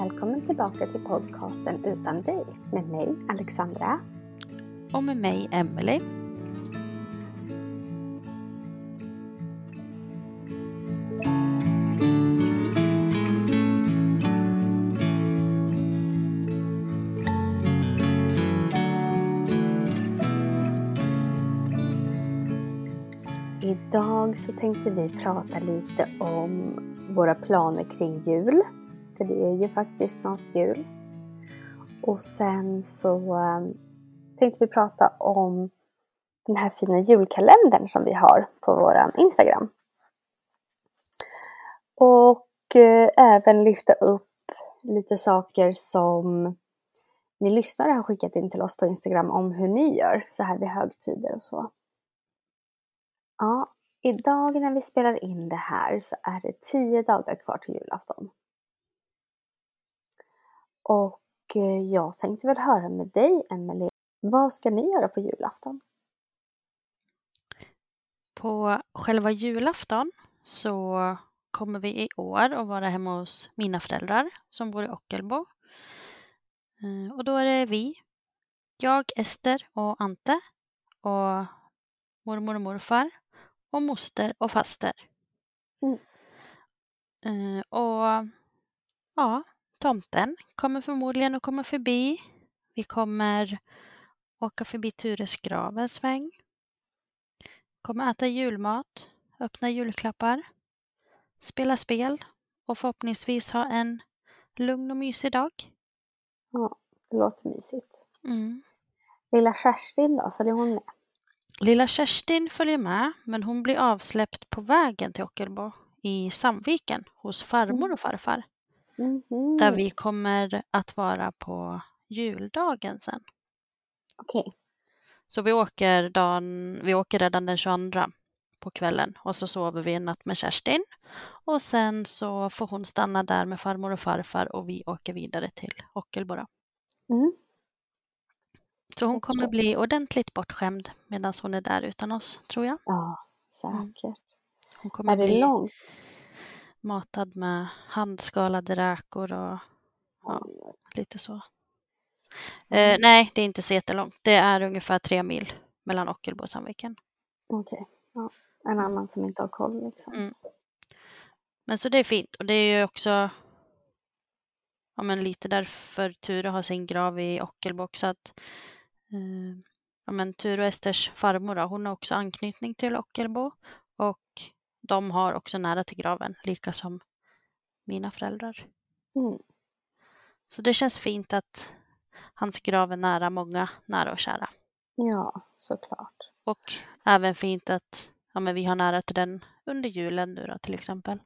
Välkommen tillbaka till podcasten Utan dig med mig Alexandra. Och med mig Emelie. Idag så tänkte vi prata lite om våra planer kring jul. För det är ju faktiskt snart jul. Och sen så eh, tänkte vi prata om den här fina julkalendern som vi har på vår Instagram. Och eh, även lyfta upp lite saker som ni lyssnare har skickat in till oss på Instagram om hur ni gör så här vid högtider och så. Ja, idag när vi spelar in det här så är det tio dagar kvar till julafton. Och eh, jag tänkte väl höra med dig, Emelie. Vad ska ni göra på julafton? På själva julafton så kommer vi i år att vara hemma hos mina föräldrar som bor i Ockelbo. Eh, och då är det vi, jag, Ester och Ante och mormor och morfar och moster och faster. Mm. Eh, och ja, tomten kommer förmodligen att komma förbi. Vi kommer åka förbi Tures grav en sväng. Kommer äta julmat, öppna julklappar, spela spel och förhoppningsvis ha en lugn och mysig dag. Ja, det låter mysigt. Mm. Lilla Kerstin då, följer hon med? Lilla Kerstin följer med, men hon blir avsläppt på vägen till Ockelbo i Sandviken hos farmor och farfar. Mhm. Där vi kommer att vara på juldagen sen. Okej. Så vi åker, dagen, vi åker redan den 22 på kvällen och så sover vi en natt med Kerstin. Och sen så får hon stanna där med farmor och farfar och vi åker vidare till Ockelbo. då. Mm. Så hon kommer bli ordentligt bortskämd medan hon är där utan oss, tror jag. Ja, säkert. Hon kommer Är det bli långt? Matad med handskalade räkor och Ja. Lite så. Eh, nej, det är inte så jättelångt. Det är ungefär tre mil mellan Ockelbo och Sandviken. Okej. Ja. En annan som inte har koll liksom. Mm. Men så det är fint och det är ju också ja, men lite därför Ture har sin grav i Ockelbo också. Att, eh, ja, men Ture och Esters farmor då, hon har också anknytning till Ockelbo och de har också nära till graven, lika som mina föräldrar. Mm. Så det känns fint att hans grav är nära många nära och kära. Ja, såklart. Och även fint att ja, men vi har nära till den under julen nu då till exempel.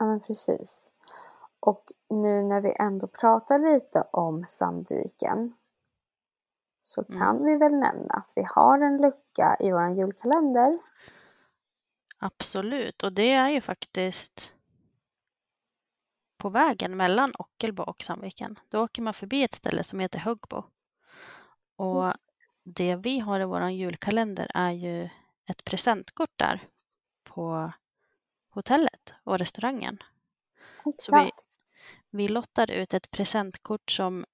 Ja, men precis. Och nu när vi ändå pratar lite om Sandviken så Mm. kan vi väl nämna att vi har en lucka i vår julkalender. Absolut, och det är ju faktiskt på vägen mellan Ockelbo och Sandviken. Då åker man förbi ett ställe som heter Högbo. Och Just det vi har i vår julkalender är ju ett presentkort där på hotellet och restaurangen. Så vi- Exakt. Vi lottar ut ett presentkort som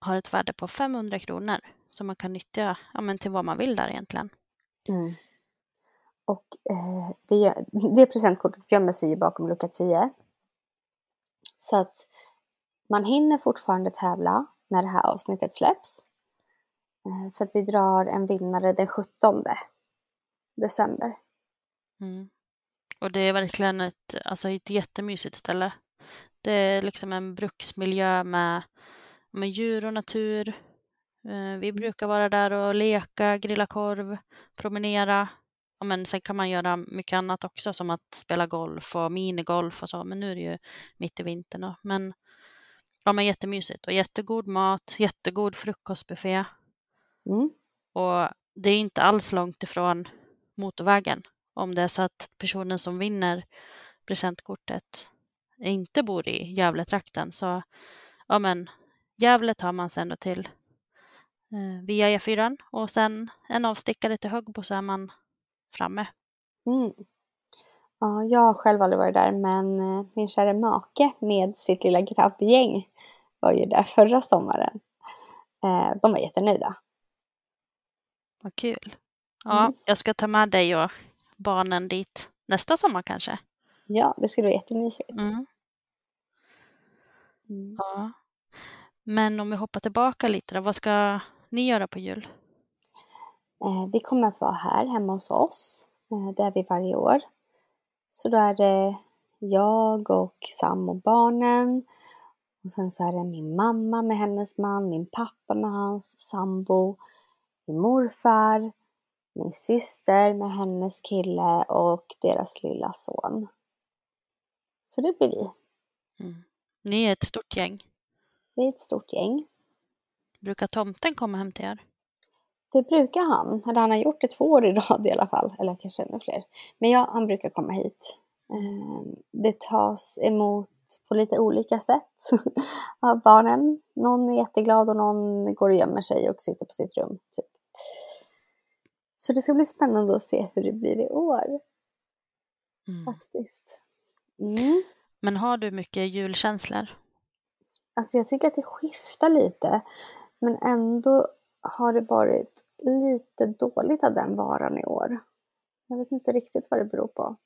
har ett värde på 500 kronor som man kan nyttja ja, men till vad man vill där egentligen. Mm. Och eh, det, det presentkortet gömmer sig ju bakom lucka 10. Så att man hinner fortfarande tävla när det här avsnittet släpps. Eh, för att vi drar en vinnare den 17 december. Mm. Och det är verkligen ett, alltså ett jättemysigt ställe. Det är liksom en bruksmiljö med, med djur och natur. Eh, Vi brukar vara där och leka, grilla korv, promenera. Ja, men sen kan man göra mycket annat också som att spela golf och minigolf och så. Men nu är det ju mitt i vintern. då. Men, ja, men jättemysigt och jättegod mat, jättegod frukostbuffé. Mm. Och det är inte alls långt ifrån motorvägen. Om det är så att personen som vinner presentkortet inte bor i Gävletrakten så ja men Gävle tar man sen då till eh, via E4 och sen en avstickare till Högbo så är man framme. Mm. Ja, jag har själv aldrig varit där men eh, min kära make med sitt lilla grabbgäng var ju där förra sommaren. Eh, de var jättenöjda. Vad kul. Ja, Mm. jag ska ta med dig och barnen dit nästa sommar kanske. Ja, det skulle vara jättemysigt. Mm. Mm. Ja. Men om vi hoppar tillbaka lite då, vad ska ni göra på jul? Eh, vi kommer att vara här hemma hos oss. Eh, det är vi varje år. Så då är det jag och Sam och barnen. Och sen så är det min mamma med hennes man, min pappa med hans sambo, min morfar, min syster med hennes kille och deras lilla son. Så det blir vi. Mm. Ni är ett stort gäng. Vi är ett stort gäng. Brukar tomten komma hem till er? Det brukar han, eller han har gjort det två år i rad i alla fall, eller kanske ännu fler. Men ja, han brukar komma hit. Eh, Det tas emot på lite olika sätt av barnen. Någon är jätteglad och någon går och gömmer sig och sitter på sitt rum. Typ. Så det ska bli spännande att se hur det blir i år Mm. faktiskt. Mm. Men har du mycket julkänslor? Alltså jag tycker att det skiftar lite. Men ändå har det varit lite dåligt av den varan i år. Jag vet inte riktigt vad det beror på.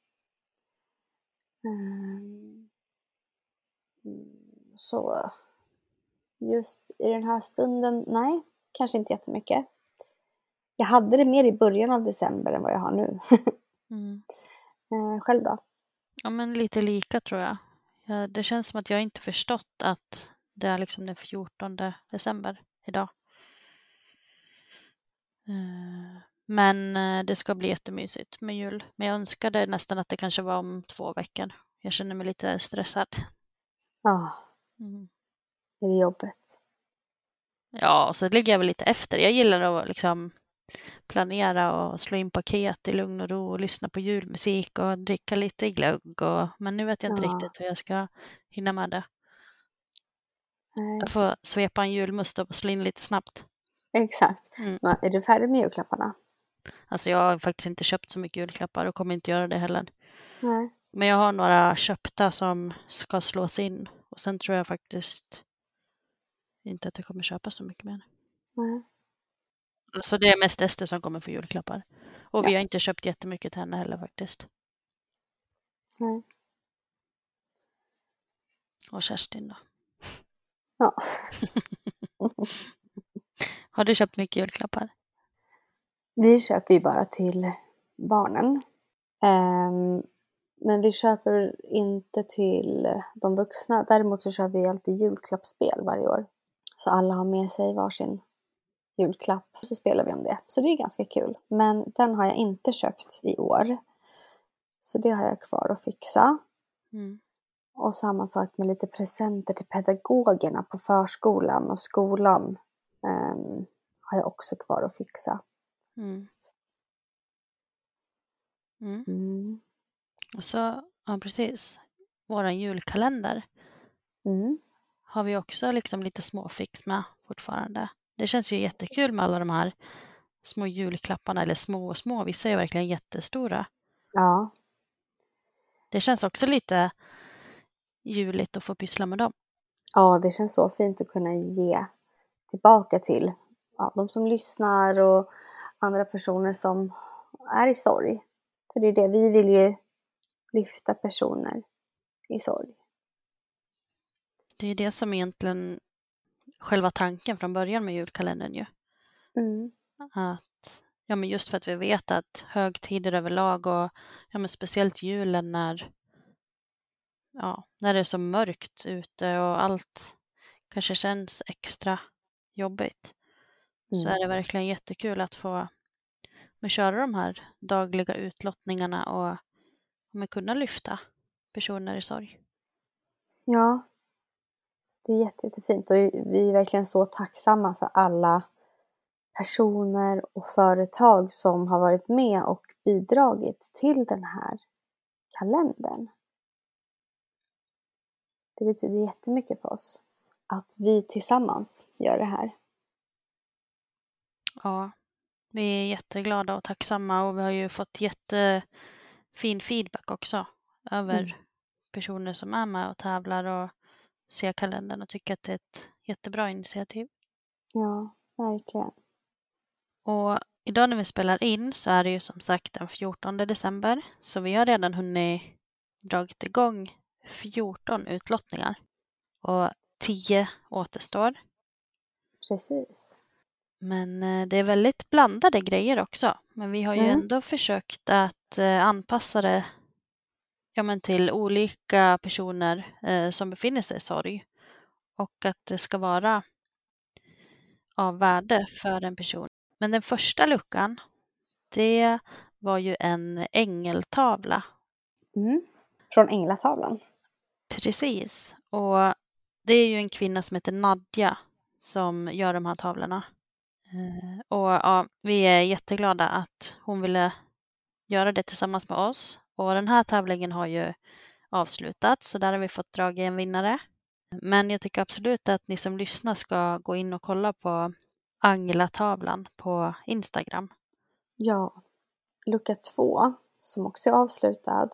Ehm, mm, Så just i den här stunden, nej, kanske inte jättemycket. Jag hade det mer i början av december än vad jag har nu. Mm. Eh, Själv då? Ja, men lite lika tror jag. Ja, det känns som att jag inte förstått att det är liksom den 14 december idag. Eh, Men eh, det ska bli jättemysigt med jul. Men jag önskade nästan att det kanske var om två veckor. Jag känner mig lite stressad. Ja, Mm. är det jobbet? Ja, och så ligger jag väl lite efter. Jag gillar att liksom planera och slå in paket i lugn och ro och lyssna på julmusik och dricka lite glögg. Och, men nu vet jag inte Ja. riktigt hur jag ska hinna med det. Nej, Jag får svepa en julmust och slå in lite snabbt. Exakt. Mm. Men Är du färdig med julklapparna? Alltså jag har faktiskt inte köpt så mycket julklappar och kommer inte göra det heller. Nej. Men jag har några köpta som ska slås in och sen tror jag faktiskt inte att jag kommer köpa så mycket mer. Nej. Så det är mest Ester som kommer få julklappar. Och vi Ja. har inte köpt jättemycket till henne heller faktiskt. Nej. Och Kerstin då. Ja. Har du köpt mycket julklappar? Vi köper ju bara till barnen. Ehm, men vi köper inte till de vuxna. Däremot så kör vi alltid julklappsspel varje år. Så alla har med sig varsin julklapp. Och så spelar vi om det. Så det är ganska kul. Men den har jag inte köpt i år. Så det har jag kvar att fixa. Mm. Och samma sak med lite presenter till pedagogerna på förskolan och skolan. Ehm, har jag också kvar att fixa. Mm. Mm. Mm. Och så, ja precis, våran julkalender Mm. har vi också liksom lite småfix med fortfarande. Det känns ju jättekul med alla de här små julklapparna, eller små och små, vissa är verkligen jättestora. Ja, Det känns också lite juligt att få pyssla med dem. ja, det känns så fint att kunna ge tillbaka till ja, de som lyssnar och andra personer som är i sorg. För det är det, vi vill ju lyfta personer i sorg. Det är det som egentligen själva tanken från början med julkalendern ju. Mm. Att, ja men just för att vi vet att högtider överlag och ja men speciellt julen när, ja, när det är så mörkt ute och allt kanske känns extra jobbigt. Så Mm. är det verkligen jättekul att få men, köra de här dagliga utlottningarna och men, kunna lyfta personer i sorg. Ja, det är jätte, jättefint och vi är verkligen så tacksamma för alla personer och företag som har varit med och bidragit till den här kalendern. Det betyder jättemycket för oss att vi tillsammans gör det här. Ja, vi är jätteglada och tacksamma och vi har ju fått jättefin feedback också över Mm. personer som är med och tävlar och ser kalendern och tycker att det är ett jättebra initiativ. Ja, verkligen. Och idag när vi spelar in så är det ju som sagt den 14 december så vi har redan hunnit dragit igång 14 utlottningar och 10 återstår. Precis. Men eh, det är väldigt blandade grejer också. Men vi har ju Mm. ändå försökt att eh, anpassa det ja, men till olika personer eh, som befinner sig i sorg. Och att det ska vara av värde för en person. Men den första luckan, det var ju en ängeltavla. Mm. Från Änglatavlan. Precis. Och det är ju en kvinna som heter Nadja som gör de här tavlorna. Eh, och ja, vi är jätteglada att hon ville göra det tillsammans med oss. Och den här tävlingen har ju avslutats så där har vi fått drag i en vinnare. Men jag tycker absolut att ni som lyssnar ska gå in och kolla på Anglatavlan på Instagram. Ja, lucka två, som också är avslutad.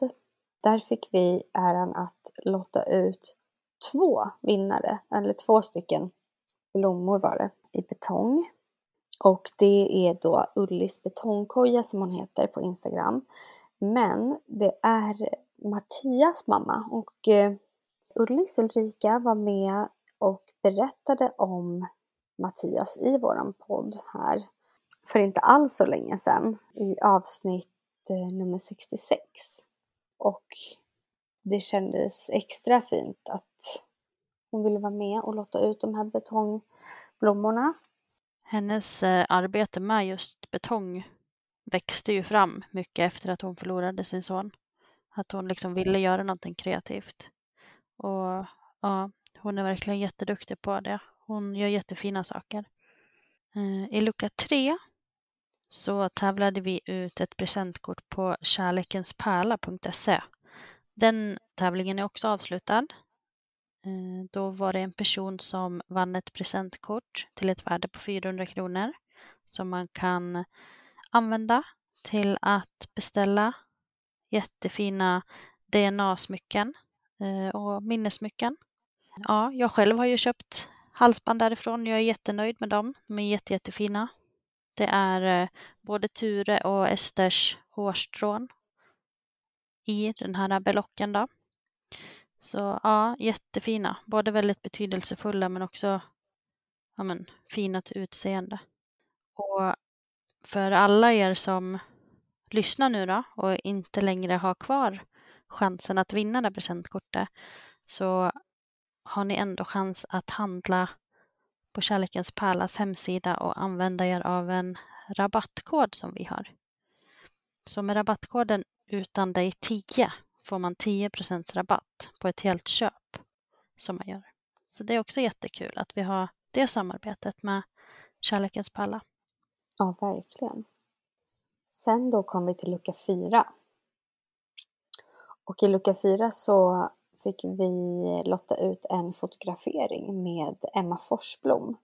Där fick vi äran att lotta ut två vinnare, eller två stycken blommor var det, i betong. Och det är då Ullis betongkoja som hon heter på Instagram. Men det är Mattias mamma och eh, Ullis Ulrika var med och berättade om Mattias i våran podd här för inte alls så länge sedan i avsnitt eh, nummer 66. Och det kändes extra fint att hon ville vara med och låta ut de här betongblommorna. Hennes eh, arbete med just betong växte ju fram mycket efter att hon förlorade sin son. Att hon liksom ville göra någonting kreativt. Och ja, hon är verkligen jätteduktig på det. Hon gör jättefina saker. Eh, I lucka tre så tävlade vi ut ett presentkort på kärlekenspärla.se. Den tävlingen är också avslutad. Eh, Då var det en person som vann ett presentkort till ett värde på 400 kronor som man kan använda till att beställa jättefina DNA-smycken eh, och minnessmycken. Ja, jag själv har ju köpt halsband därifrån. Jag är jättenöjd med dem. De är jätte, jättefina. Det är eh, både Ture och Esters hårstrån i den här belocken då. Så ja, jättefina. Både väldigt betydelsefulla men också ja, men, fina till utseende. Och för alla er som lyssnar nu då och inte längre har kvar chansen att vinna det här presentkortet så har ni ändå chans att handla på Kärlekens Pärlas hemsida och använda er av en rabattkod som vi har. Så med rabattkoden utan dig 10 får man 10% rabatt på ett helt köp som man gör. Så det är också jättekul att vi har det samarbetet med Kärlekens Pärla. Ja, verkligen. Sen då kom vi till lucka fyra. Och i lucka fyra så fick vi lotta ut en fotografering med Emma Forsblom.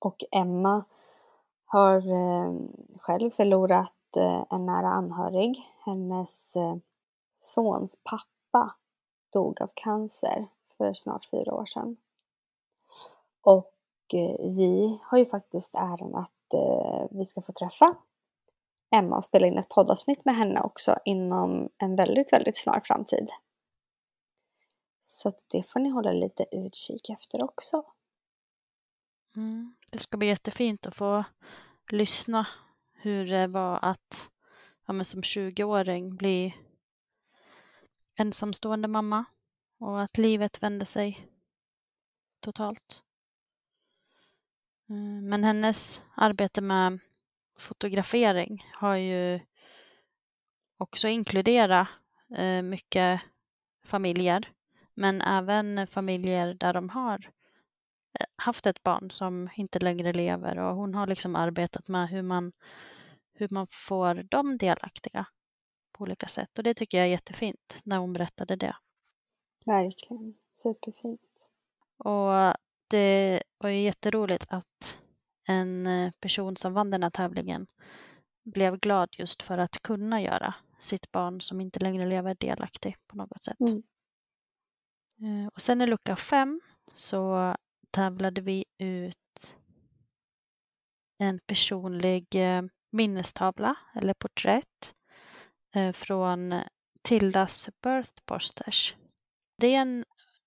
Och Emma har eh, själv förlorat eh, en nära anhörig. Hennes eh, sons pappa dog av cancer för snart fyra år sedan. Och eh, vi har ju faktiskt äran att eh, vi ska få träffa Emma och spela in ett poddavsnitt med henne också inom en väldigt, väldigt snar framtid. Så det får ni hålla lite utkik efter också. Mm. Det ska bli jättefint att få lyssna hur det var att ja, men som 20-åring bli ensamstående mamma och att livet vände sig totalt. Eh, men hennes arbete med fotografering har ju också inkluderat eh, mycket familjer, men även familjer där de har eh, haft ett barn som inte längre lever och hon har liksom arbetat med hur man, hur man får dem delaktiga på olika sätt och det tycker jag är jättefint när hon berättade det. Verkligen, superfint. Och det var ju jätteroligt att en eh, person som vann den här tävlingen blev glad just för att kunna göra sitt barn som inte längre lever delaktig på något sätt. Mm. Eh, och sen i lucka fem så tävlade vi ut en personlig eh, minnestavla eller porträtt Eh, från Tildas Birth Posters. Det är en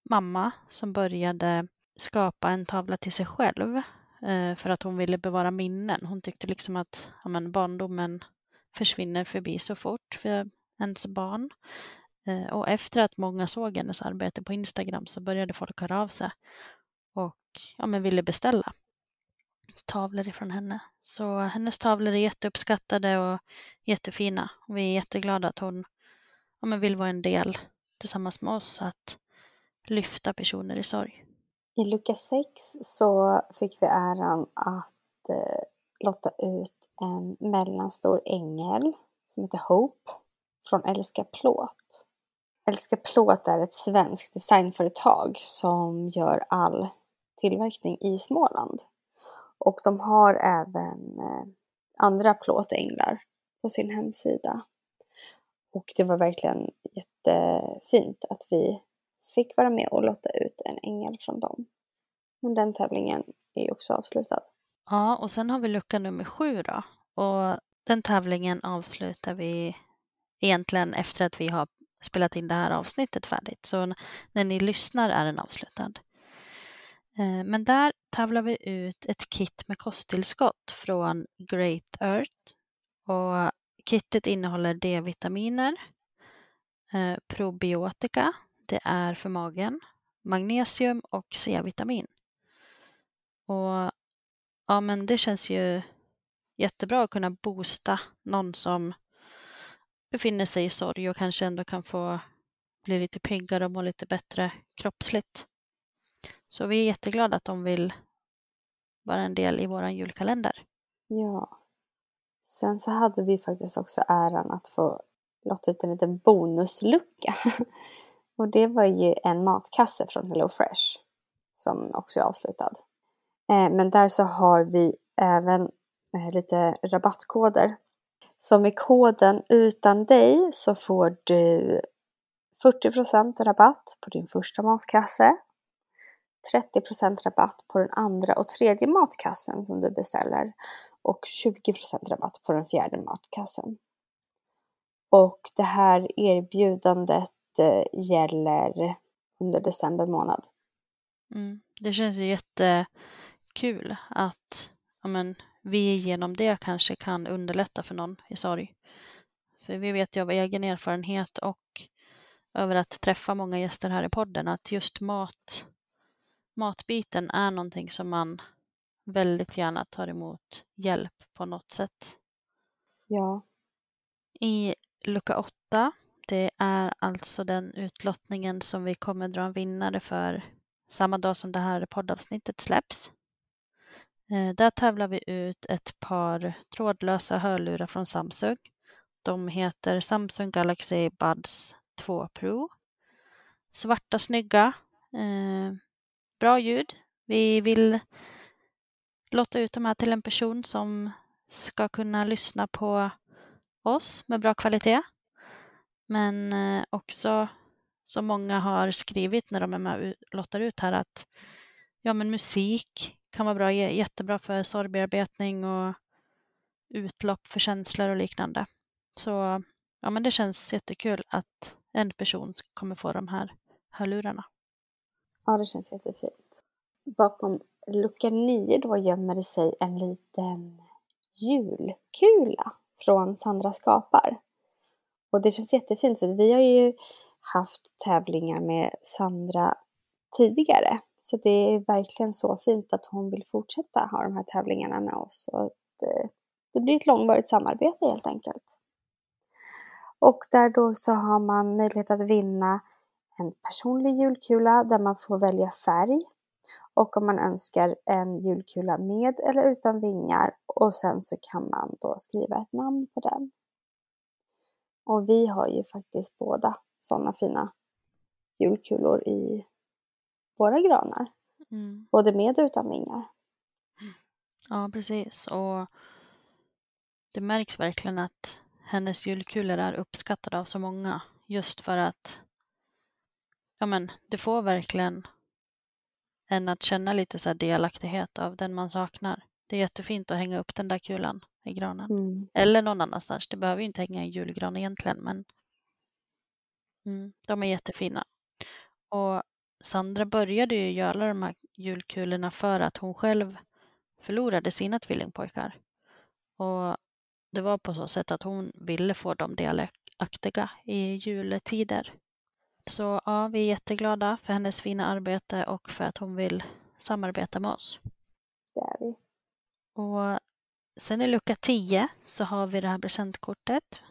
mamma som började skapa en tavla till sig själv eh, för att hon ville bevara minnen. Hon tyckte liksom att ja, men barndomen försvinner förbi så fort för ens barn. Eh, och efter att många såg hennes arbete på Instagram så började folk höra av sig och ja, men ville beställa tavlor ifrån henne. Så hennes tavlor är jätteuppskattade och jättefina. Och vi är jätteglada att hon ja, men vill vara en del tillsammans med oss att lyfta personer i sorg. I lucka 6 så fick vi äran att eh, lotta ut en mellanstor ängel som heter Hope från Älska Plåt. Älska Plåt är ett svenskt designföretag som gör all tillverkning i Småland. Och de har även eh, andra plåtänglar på sin hemsida. Och det var verkligen jättefint att vi fick vara med och lotta ut en ängel från dem. Men den tävlingen är ju också avslutad. Ja, och sen har vi lucka nummer sju då. Och den tävlingen avslutar vi egentligen efter att vi har spelat in det här avsnittet färdigt. Så när ni lyssnar är den avslutad. Eh, men där tävlar vi ut ett kit med kosttillskott från Great Earth. Och kittet innehåller D-vitaminer, eh, probiotika, det är för magen, magnesium och C-vitamin. Och ja, men det känns ju jättebra att kunna boosta någon som befinner sig i sorg och kanske ändå kan få bli lite piggare och må lite bättre kroppsligt. Så vi är jätteglada att de vill vara en del i vår julkalender. Ja. Sen så hade vi faktiskt också äran att få lotta ut en liten bonuslucka Och det var ju en matkasse från HelloFresh som också är avslutad. Eh, men där så har vi även eh, lite rabattkoder. Så med koden utan dig så får du 40% rabatt på din första matkasse. 30% rabatt på den andra och tredje matkassen som du beställer. Och 20% rabatt på den fjärde matkassen. Och det här erbjudandet eh, gäller under december månad. Mm. Det känns ju jättekul att ja, men, vi genom det kanske kan underlätta för någon i sorg. För vi vet ju av egen erfarenhet och över att träffa många gäster här i podden att just mat, matbiten är någonting som man väldigt gärna tar emot hjälp på något sätt. Ja. I lucka åtta det är alltså den utlottningen som vi kommer dra en vinnare för samma dag som det här poddavsnittet släpps. Eh, där tävlar vi ut ett par trådlösa hörlurar från Samsung De heter Samsung Galaxy Buds 2 Pro. Svarta, snygga. Bra ljud. Vi vill låta ut de här till en person som ska kunna lyssna på oss med bra kvalitet. Men eh, också som många har skrivit när de är med och lottar ut här att ja, men musik kan vara bra, jättebra för sorgbearbetning och utlopp för känslor och liknande. Så ja, men det känns jättekul att en person kommer få de här hörlurarna. Ja, det känns jättefint. Bakom lucka 9 då gömmer det sig en liten julkula från Sandra skapar. Och det känns jättefint för vi har ju haft tävlingar med Sandra tidigare. Så det är verkligen så fint att hon vill fortsätta ha de här tävlingarna med oss. Och eh, det, det blir ett långvarigt samarbete helt enkelt. Och där då så har man möjlighet att vinna en personlig julkula där man får välja färg. Och om man önskar en julkula med eller utan vingar och sen så kan man då skriva ett namn på den. Och vi har ju faktiskt båda sådana fina julkulor i våra granar. Mm. Både med och utan vingar. Ja, precis. Och det märks verkligen att hennes julkulor är uppskattade av så många. Just för att ja, men, det får verkligen en att känna lite så delaktighet av den man saknar. Det är jättefint att hänga upp den där kulan i granen. Mm. Eller någon annanstans. Det behöver ju inte hänga i julgran egentligen, men mm, de är jättefina. Och Sandra började ju göra de här julkulorna för att hon själv förlorade sina tvillingpojkar. Och det var på så sätt att hon ville få dem delaktiga i juletider. Så ja, vi är jätteglada för hennes fina arbete och för att hon vill samarbeta med oss. Det är vi. Och sen i lucka 10 så har vi det här presentkortet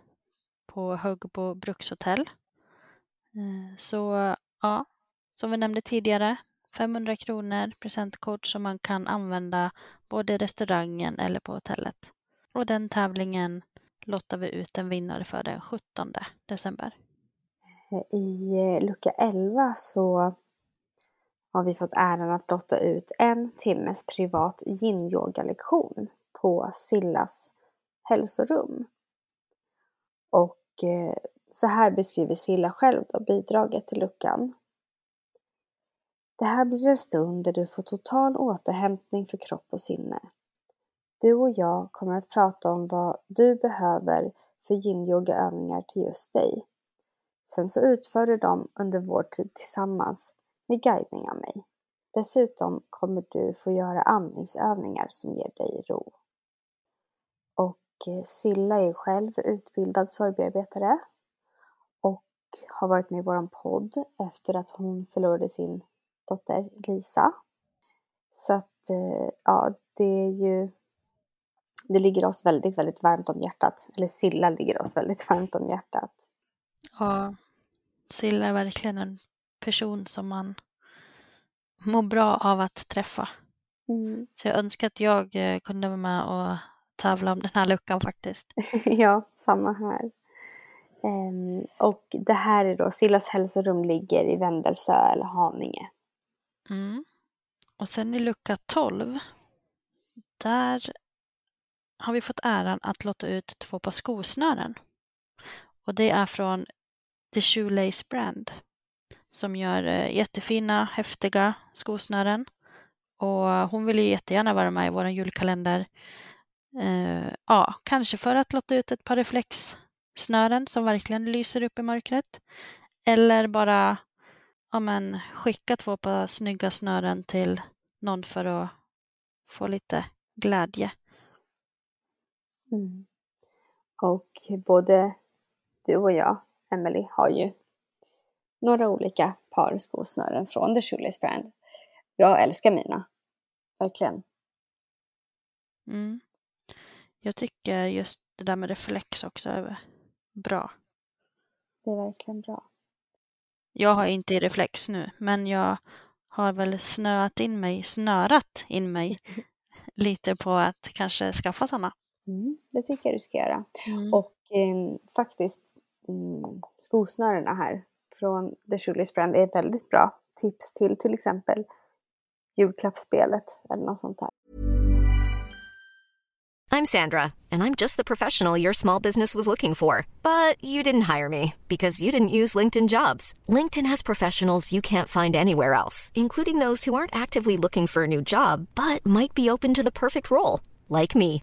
på Högbo brukshotell. Eh, så ja, som vi nämnde tidigare, 500 kronor presentkort som man kan använda både i restaurangen eller på hotellet. Och den tävlingen lottar vi ut en vinnare för den 17 december. Eh, I eh, lucka 11 så har vi fått äran att lotta ut en timmes privat yin-yoga-lektion på Sillas hälsorum. Och eh, så här beskriver Silla själv då bidraget till luckan. Det här blir en stund där du får total återhämtning för kropp och sinne. Du och jag kommer att prata om vad du behöver för yin-yoga-övningar till just dig. Sen så utför du dem under vår tid tillsammans med guidning av mig. Dessutom kommer du få göra andningsövningar som ger dig ro. Och eh, Silla är själv utbildad sorgbearbetare och har varit med i vår podd efter att hon förlorade sin dotter Lisa. Så att eh, ja, det är ju det ligger oss väldigt, väldigt varmt om hjärtat. Eller Silla ligger oss väldigt varmt om hjärtat. Ja, Silla är verkligen en person som man mår bra av att träffa. Mm. Så jag önskar att jag eh, kunde vara med och tävla om den här luckan faktiskt. ja, samma här. Um, och det här är då, Sillas hälsorum ligger i Vendelsö eller Haninge. Mm. Och sen i lucka 12, där har vi fått äran att låta ut två par skosnören. Och det är från The Shoelace Brand som gör eh, jättefina, häftiga skosnören. Och hon vill ju jättegärna vara med i vår julkalender. Eh, ja, kanske för att låta ut ett par reflexsnören som verkligen lyser upp i mörkret. Eller bara ja, men, skicka två par snygga snören till någon för att få lite glädje. Mm. Och både du och jag, Emily, har ju några olika par skosnören från The Shoelace Brand. Jag älskar mina. Verkligen. Mm. Jag tycker just det där med reflex också är bra. Det är verkligen bra. Jag har inte reflex nu, men jag har väl snöat in mig, snörat in mig lite på att kanske skaffa sådana. Mm, det tycker jag du ska göra. Mm. Och eh, faktiskt mm, skosnörena här från The Brand är väldigt bra tips till till exempel julklappsspelet eller något sånt. I'm Sandra, and I'm just the professional your small business was looking for. But you didn't hire me because you didn't use LinkedIn jobs. LinkedIn has professionals you can't find anywhere else, including those who aren't actively looking for a new job but might be open to the perfect role, like me.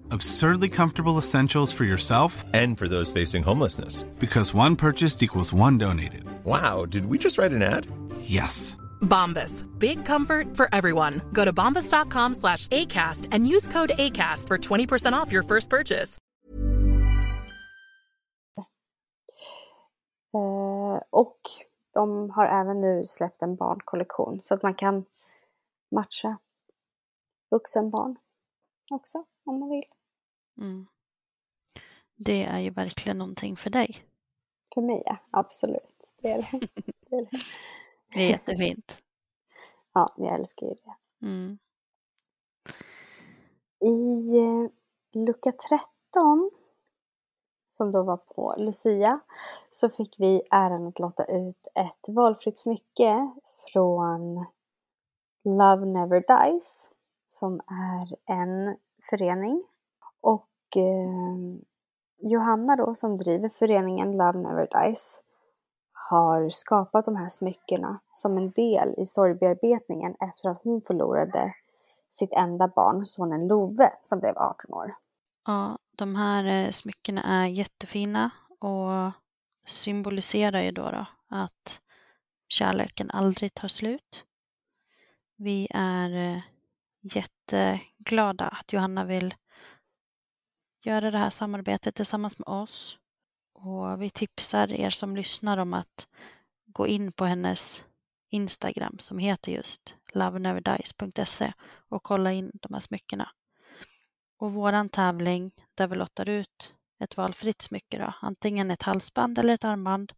Absurdly comfortable essentials for yourself And for those facing homelessness. because one purchased equals one donated. Wow, did we just write an ad? Yes. Bombas. Big comfort for everyone. Go to bombas.com slash ACAST and use code ACAST for 20% off your first purchase. Eh, och de har även nu släppt en barnkollektion så att man kan matcha vuxenbarn också om man vill. Mm. Det är ju verkligen någonting för dig. För mig ja, absolut. Det är det. det, är det. Det är jättefint. Ja, jag älskar ju det. Mm. I eh, lucka 13, som då var på Lucia, så fick vi äran att låta ut ett valfritt smycke från Love Never Dies, som är en förening. Och eh, Johanna då, som driver föreningen Love Never Dies, har skapat de här smyckena som en del i sorgbearbetningen efter att hon förlorade sitt enda barn, sonen Love, som blev 18 år. Ja, de här eh, smyckena är jättefina och symboliserar ju då, då att kärleken aldrig tar slut. Vi är eh, jätteglada att Johanna vill göra det här samarbetet tillsammans med oss. Och vi tipsar er som lyssnar om att gå in på hennes Instagram som heter just loveneverdies.se och kolla in de här smyckena. Och våran tävling där vi lottar ut ett valfritt smycke, då, antingen ett halsband eller ett armband,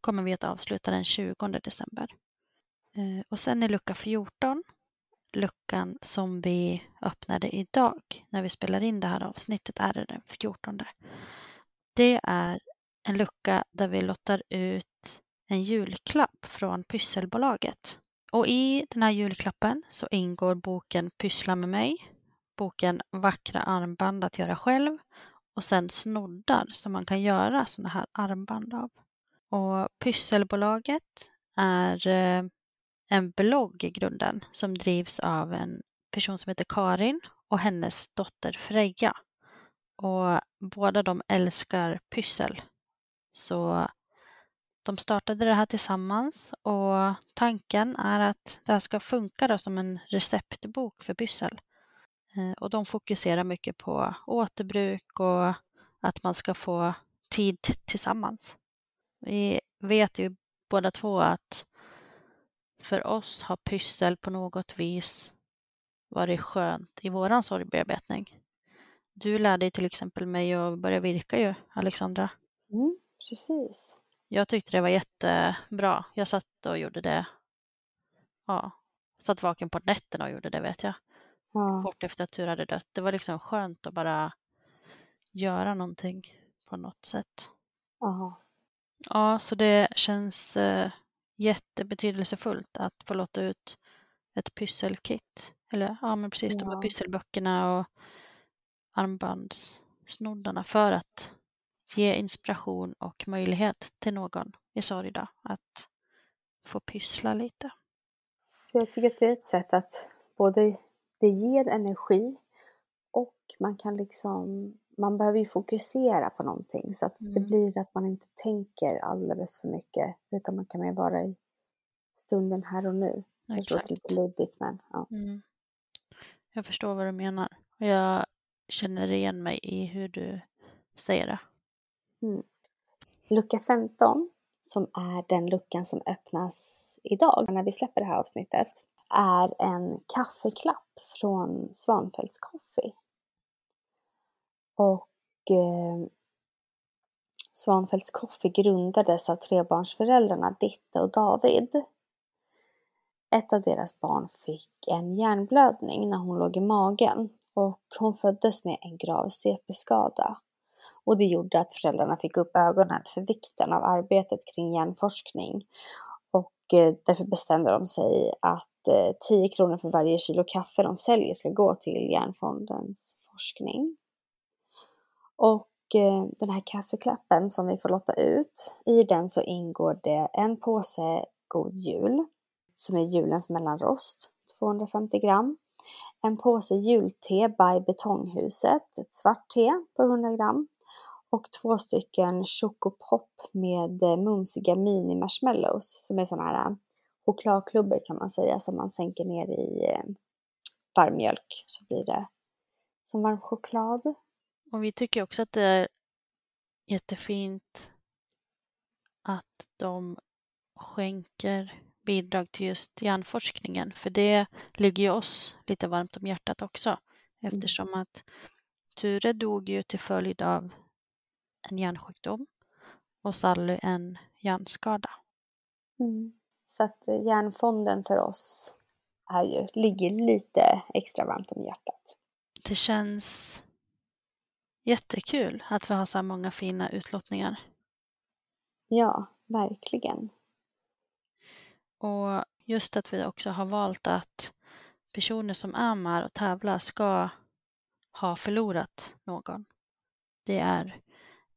kommer vi att avsluta den 20 december. Eh, och sen i lucka 14, luckan som vi öppnade idag när vi spelar in det här avsnittet, är det den 14. Det är en lucka där vi lottar ut en julklapp från Pysselbolaget. Och i den här julklappen så ingår boken Pyssla med mig, boken Vackra armband att göra själv och sen snoddar som man kan göra sådana här armband av. Och Pysselbolaget är eh, en blogg i grunden som drivs av en person som heter Karin och hennes dotter Freja. Och båda de älskar pyssel. Så de startade det här tillsammans och tanken är att det här ska funka då som en receptbok för pyssel. Eh, och de fokuserar mycket på återbruk och att man ska få tid tillsammans. Vi vet ju båda två att för oss har pyssel på något vis varit skönt i våran sorgbearbetning. Du lärde till exempel mig att börja virka ju, Alexandra. Mm, precis. Jag tyckte det var jättebra. Jag satt och gjorde det. Ja, satt vaken på nätterna och gjorde det vet jag. Ja, Kort efter att Tur hade dött. Det var liksom skönt att bara göra någonting på något sätt. ja, Ja, så det känns eh, jättebetydelsefullt att få låta ut ett pysselkit. Eller ja, men precis de här Ja. pysselböckerna och armbandssnoddarna för att ge inspiration och möjlighet till någon i sorg att få pyssla lite. För jag tycker att det är ett sätt att både det ger energi och man kan liksom, man behöver ju fokusera på någonting så att det Mm. blir att man inte tänker alldeles för mycket utan man kan mer vara i stunden här och nu. Det låter lite luddigt men ja. Mm. Jag förstår vad du menar. Och jag känner igen mig i hur du säger det. Mm. lucka 15, som är den luckan som öppnas idag när vi släpper det här avsnittet, är en kaffeklapp från Svanfeldts Coffee. Och eh, Svanfeldts Coffee grundades av trebarnsföräldrarna Ditte och David. Ett av deras barn fick en hjärnblödning när hon låg i magen och hon föddes med en grav CP-skada. Och det gjorde att föräldrarna fick upp ögonen för vikten av arbetet kring hjärnforskning. Och eh, därför bestämde de sig att eh, 10 kronor för varje kilo kaffe de säljer ska gå till Hjärnfondens forskning. Och eh, den här kaffeklappen som vi får lotta ut, i den så ingår det en påse God Jul, som är julens mellanrost, 250 gram. En påse julte by Betonghuset, ett svart te på 100 gram. Och två stycken chocopop med eh, mumsiga mini marshmallows som är sådana här eh, chokladklubbor kan man säga som man sänker ner i varm mjölk så blir det som varm choklad. Och vi tycker också att det är jättefint att de skänker bidrag till just hjärnforskningen, för det ligger ju oss lite varmt om hjärtat också, mm. eftersom att Ture dog ju till följd av en hjärnsjukdom och Sally en hjärnskada. Mm. Så att hjärnfonden för oss är ju, ligger lite extra varmt om hjärtat. Det känns jättekul att vi har så här många fina utlottningar. Ja, verkligen. Och just att vi också har valt att personer som är med och tävlar ska ha förlorat någon. Det är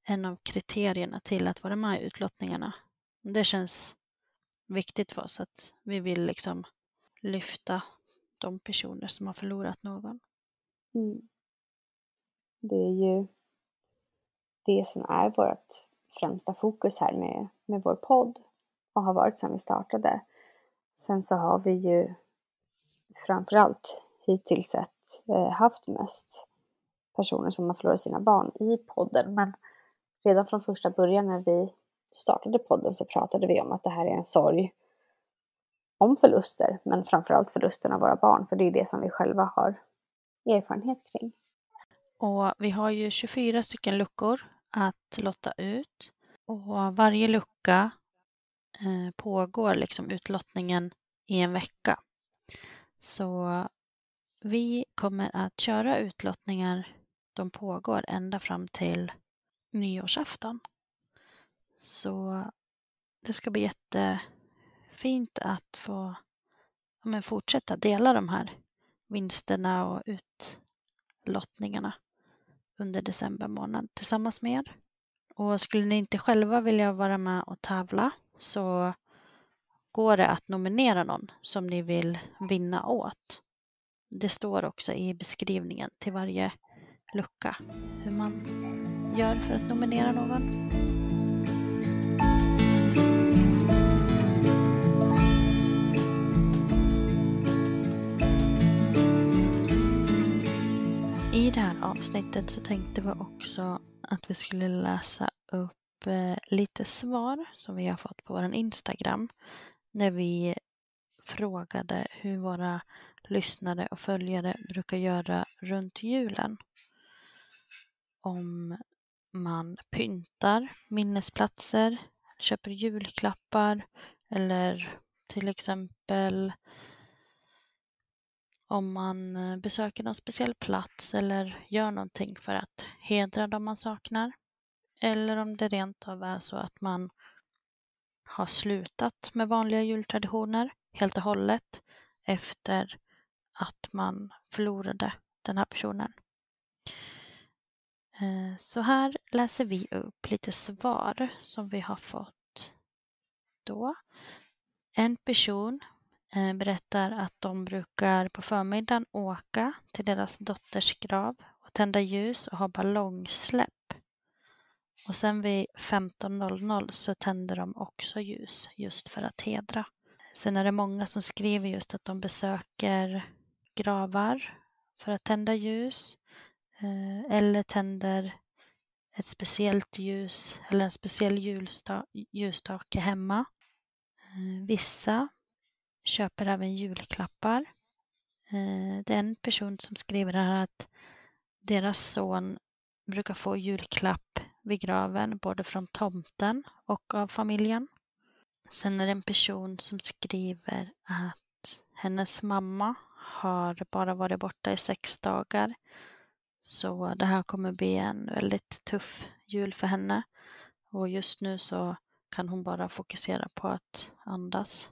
en av kriterierna till att vara med i utlottningarna. Det känns viktigt för oss att vi vill liksom lyfta de personer som har förlorat någon. Mm. Det är ju det som är vårt främsta fokus här med, med vår podd och har varit sedan vi startade. Sen så har vi ju framförallt hittills sett eh, haft mest personer som har förlorat sina barn i podden. Men redan från första början när vi startade podden så pratade vi om att det här är en sorg om förluster, men framförallt förlusten av våra barn, för det är det som vi själva har erfarenhet kring. Och vi har ju 24 stycken luckor att lotta ut och varje lucka eh, pågår liksom utlottningen i en vecka. Så vi kommer att köra utlottningar, de pågår ända fram till nyårsafton. Så det ska bli jättefint att få ja, fortsätta dela de här vinsterna och utlottningarna under december månad tillsammans med er. Och skulle ni inte själva vilja vara med och tävla så går det att nominera någon som ni vill vinna åt. Det står också i beskrivningen till varje lucka hur man gör för att nominera någon. I det här avsnittet så tänkte vi också att vi skulle läsa upp eh, lite svar som vi har fått på vår Instagram när vi frågade hur våra lyssnare och följare brukar göra runt julen. Om man pyntar minnesplatser, köper julklappar eller till exempel om man eh, besöker någon speciell plats eller gör någonting för att hedra dem man saknar. Eller om det rent av är så att man har slutat med vanliga jultraditioner helt och hållet efter att man förlorade den här personen. Eh, så här läser vi upp lite svar som vi har fått då. En person Eh, berättar att de brukar på förmiddagen åka till deras dotters grav och tända ljus och ha ballongsläpp. Och sen vid 15.00 så tänder de också ljus just för att hedra. Sen är det många som skriver just att de besöker gravar för att tända ljus eh, eller tänder ett speciellt ljus eller en speciell ljusstake hemma. Eh, vissa köper även julklappar. Eh, det är en person som skriver här att deras son brukar få julklapp vid graven både från tomten och av familjen. Sen är det en person som skriver att hennes mamma har bara varit borta i sex dagar. Så det här kommer bli en väldigt tuff jul för henne. Och just nu så kan hon bara fokusera på att andas.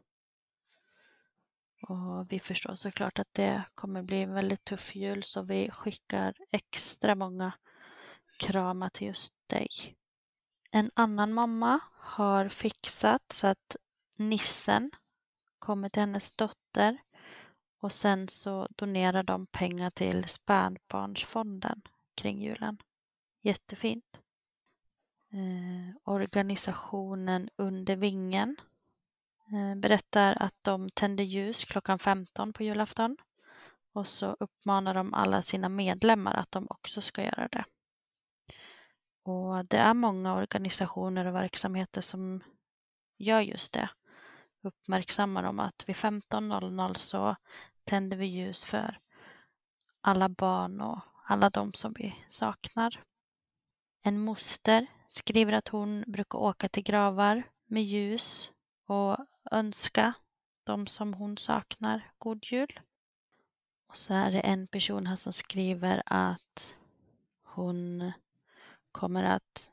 Och vi förstår såklart att det kommer bli en väldigt tuff jul så vi skickar extra många kramar till just dig. En annan mamma har fixat så att nissen kommer till hennes dotter och sen så donerar de pengar till spädbarnsfonden kring julen. Jättefint. Eh, organisationen Under vingen Eh, berättar att de tänder ljus klockan 15 på julafton och så uppmanar de alla sina medlemmar att de också ska göra det. Och det är många organisationer och verksamheter som gör just det. Uppmärksammar dem att vid 15.00 så tänder vi ljus för alla barn och alla de som vi saknar. En moster skriver att hon brukar åka till gravar med ljus och önska de som hon saknar god jul. Och så är det en person här som skriver att hon kommer att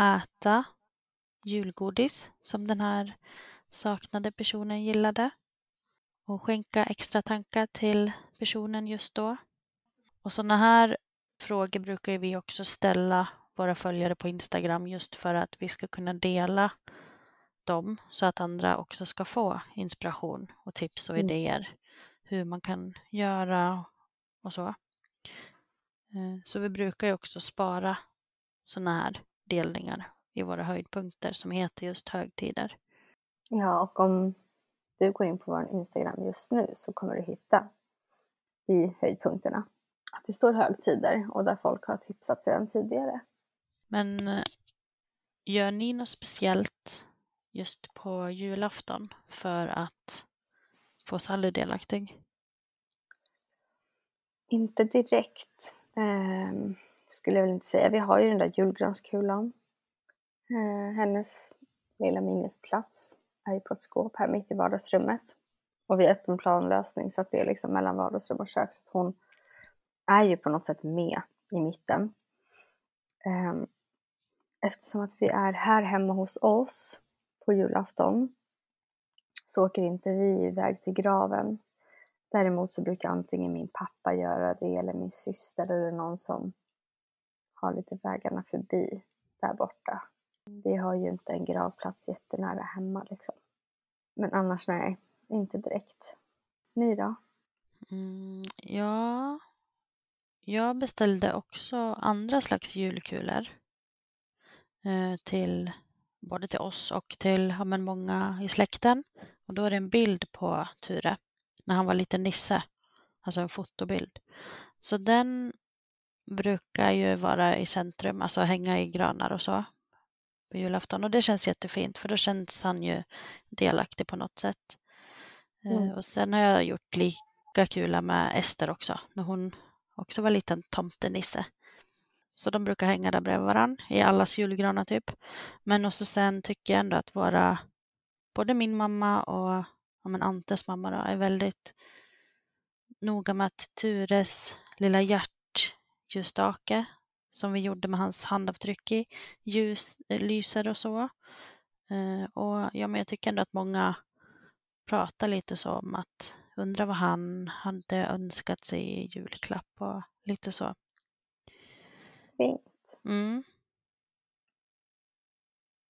äta julgodis som den här saknade personen gillade och skänka extra tankar till personen just då. Och sådana här frågor brukar vi också ställa våra följare på Instagram just för att vi ska kunna dela dem så att andra också ska få inspiration och tips och Mm. idéer hur man kan göra och så. Eh, Så vi brukar ju också spara sådana här delningar i våra höjdpunkter som heter just högtider. Ja, och om du går in på vår Instagram just nu så kommer du hitta i höjdpunkterna att det står högtider och där folk har tipsat sedan tidigare. Men eh, gör ni något speciellt just på julafton för att få Sally delaktig? Inte direkt, eh, skulle jag väl inte säga. Vi har ju den där julgranskulan. Eh, hennes lilla minnesplats är ju på ett skåp här mitt i vardagsrummet. Och vi har öppen planlösning så att det är liksom mellan vardagsrum och kök. Så att hon är ju på något sätt med i mitten. Eh, eftersom att vi är här hemma hos oss på julafton så åker inte vi iväg till graven. Däremot så brukar antingen min pappa göra det eller min syster eller någon som har lite vägarna förbi där borta. Vi har ju inte en gravplats jättenära hemma liksom. Men annars nej, inte direkt. Ni då? Mm, ja, jag beställde också andra slags julkulor eh, till både till oss och till ja, men många i släkten. Och då är det en bild på Ture när han var liten nisse, alltså en fotobild. Så den brukar ju vara i centrum, alltså hänga i granar och så på julafton. Och det känns jättefint för då känns han ju delaktig på något sätt. Eh, Mm. Och sen har jag gjort lika kula med Ester också, när hon också var liten tomtenisse. Så de brukar hänga där bredvid varandra i allas julgranar typ. Men också sen tycker jag ändå att våra, både min mamma och ja, men Antes mamma då, är väldigt noga med att Tures lilla hjärtljusstake som vi gjorde med hans handavtryck i ljus, eh, lyser och så. Eh, och ja, men jag tycker ändå att många pratar lite så om att undra vad han hade önskat sig i julklapp och lite så. Fint. Mm.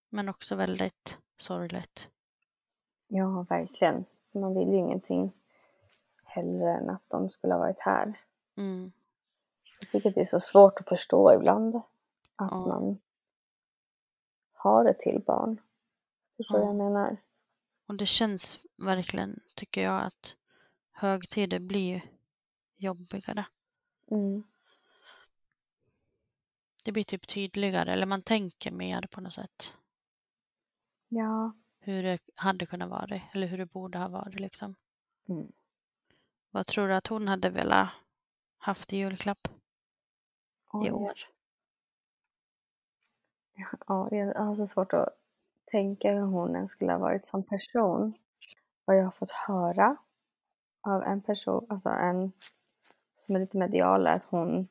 Men också väldigt sorgligt. Ja, verkligen. Man vill ju ingenting hellre än att de skulle ha varit här. Mm. Jag tycker att det är så svårt att förstå ibland. Att Ja. man har ett till barn. Förstår Ja. vad jag menar? Och det känns verkligen, tycker jag, att högtider blir jobbigare. Mm. Det blir typ tydligare, eller man tänker mer på något sätt. Ja. Hur det hade kunnat vara, eller hur det borde ha varit liksom. Mm. Vad tror du att hon hade velat haft i julklapp Oj. i år? Ja, jag har så svårt att tänka hur hon ens skulle ha varit som person. Vad jag har fått höra av en person, alltså en som är lite medial, är att hon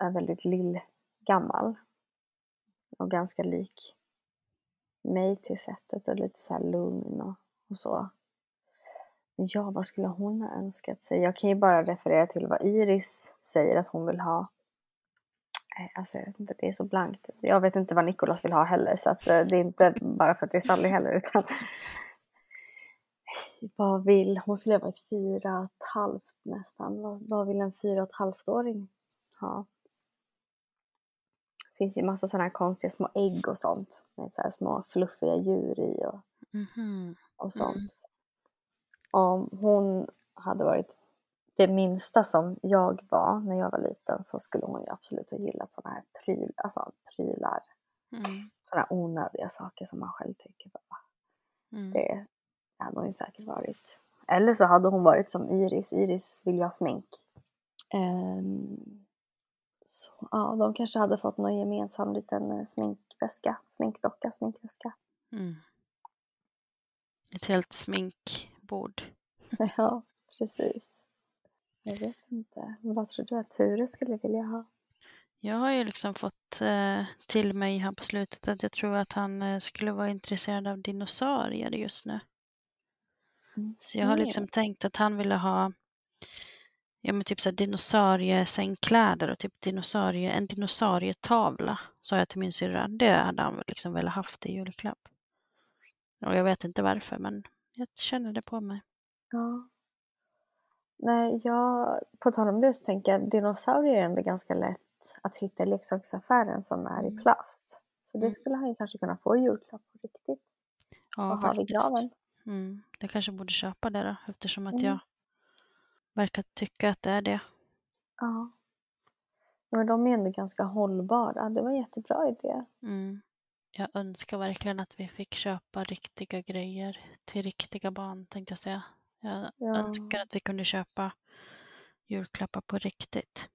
är väldigt lillgammal. Och ganska lik mig till sättet och lite så här lugn och, och så. Ja, vad skulle hon ha önskat sig? Jag kan ju bara referera till vad Iris säger att hon vill ha. Eh, alltså, jag vet inte, det är så blankt. Jag vet inte vad Nikolas vill ha heller, så att, eh, det är inte bara för att det är Sally heller, utan vad vill, hon skulle ha varit fyra och ett halvt nästan. Vad, vad vill en fyra och ett halvt-åring ha? Finns ju massa sådana här konstiga små ägg och sånt med så små fluffiga djur i och, Mhm. och sånt. Om hon hade varit det minsta som jag var när jag var liten så skulle hon ju absolut ha gillat sådana här pryl, alltså prylar. Mm. Sådana onödiga saker som man själv tycker bara, Mm. det hade hon ju säkert varit. Eller så hade hon varit som Iris. Iris vill ju ha smink. Ehm, så, ja, de kanske hade fått någon gemensam liten eh, sminkväska, sminkdocka, sminkväska. Mm. Ett helt sminkbord. ja, precis. Jag vet inte. Vad tror du att Ture skulle vilja ha? Jag har ju liksom fått eh, till mig här på slutet att jag tror att han eh, skulle vara intresserad av dinosaurier just nu. Så jag har Mm. liksom tänkt att han ville ha ja, men typ så här dinosauriesängkläder och typ dinosaurie, en dinosaurietavla, sa jag till min syrra. Det hade han liksom velat haft i julklapp. Och jag vet inte varför, men jag känner det på mig. Ja. Nej, jag, på tal om det så tänker jag dinosaurier är ändå ganska lätt att hitta i leksaksaffären som är i plast. Så det Mm. skulle han ju kanske kunna få i julklapp på riktigt. Ja, och ha vid graven. Mm. Jag kanske borde köpa det då, eftersom att Mm. jag verkar tycka att det är det. Ja. Men de är ändå ganska hållbara. Det var en jättebra idé. Mm. Jag önskar verkligen att vi fick köpa riktiga grejer till riktiga barn, tänkte jag säga. Jag Ja. önskar att vi kunde köpa julklappar på riktigt.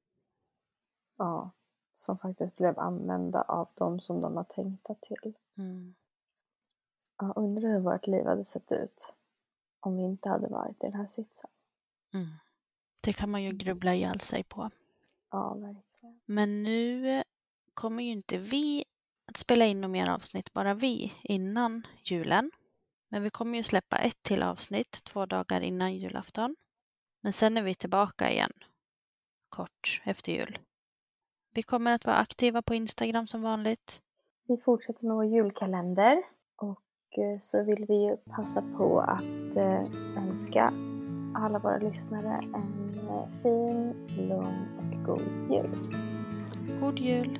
Ja. Som faktiskt blev använda av de som de var tänkta till. Mm. Ja, undrar hur vårt liv hade sett ut om vi inte hade varit i den här sitsen. Mm. Det kan man ju grubbla ihjäl sig på. Ja, verkligen. Men nu kommer ju inte vi att spela in några mer avsnitt, bara vi, innan julen. Men vi kommer ju släppa ett till avsnitt två dagar innan julafton. Men sen är vi tillbaka igen, kort efter jul. Vi kommer att vara aktiva på Instagram som vanligt. Vi fortsätter med vår julkalender och eh, så vill vi ju passa på att eh, önska alla våra lyssnare en eh, fin, lugn och god jul. God jul!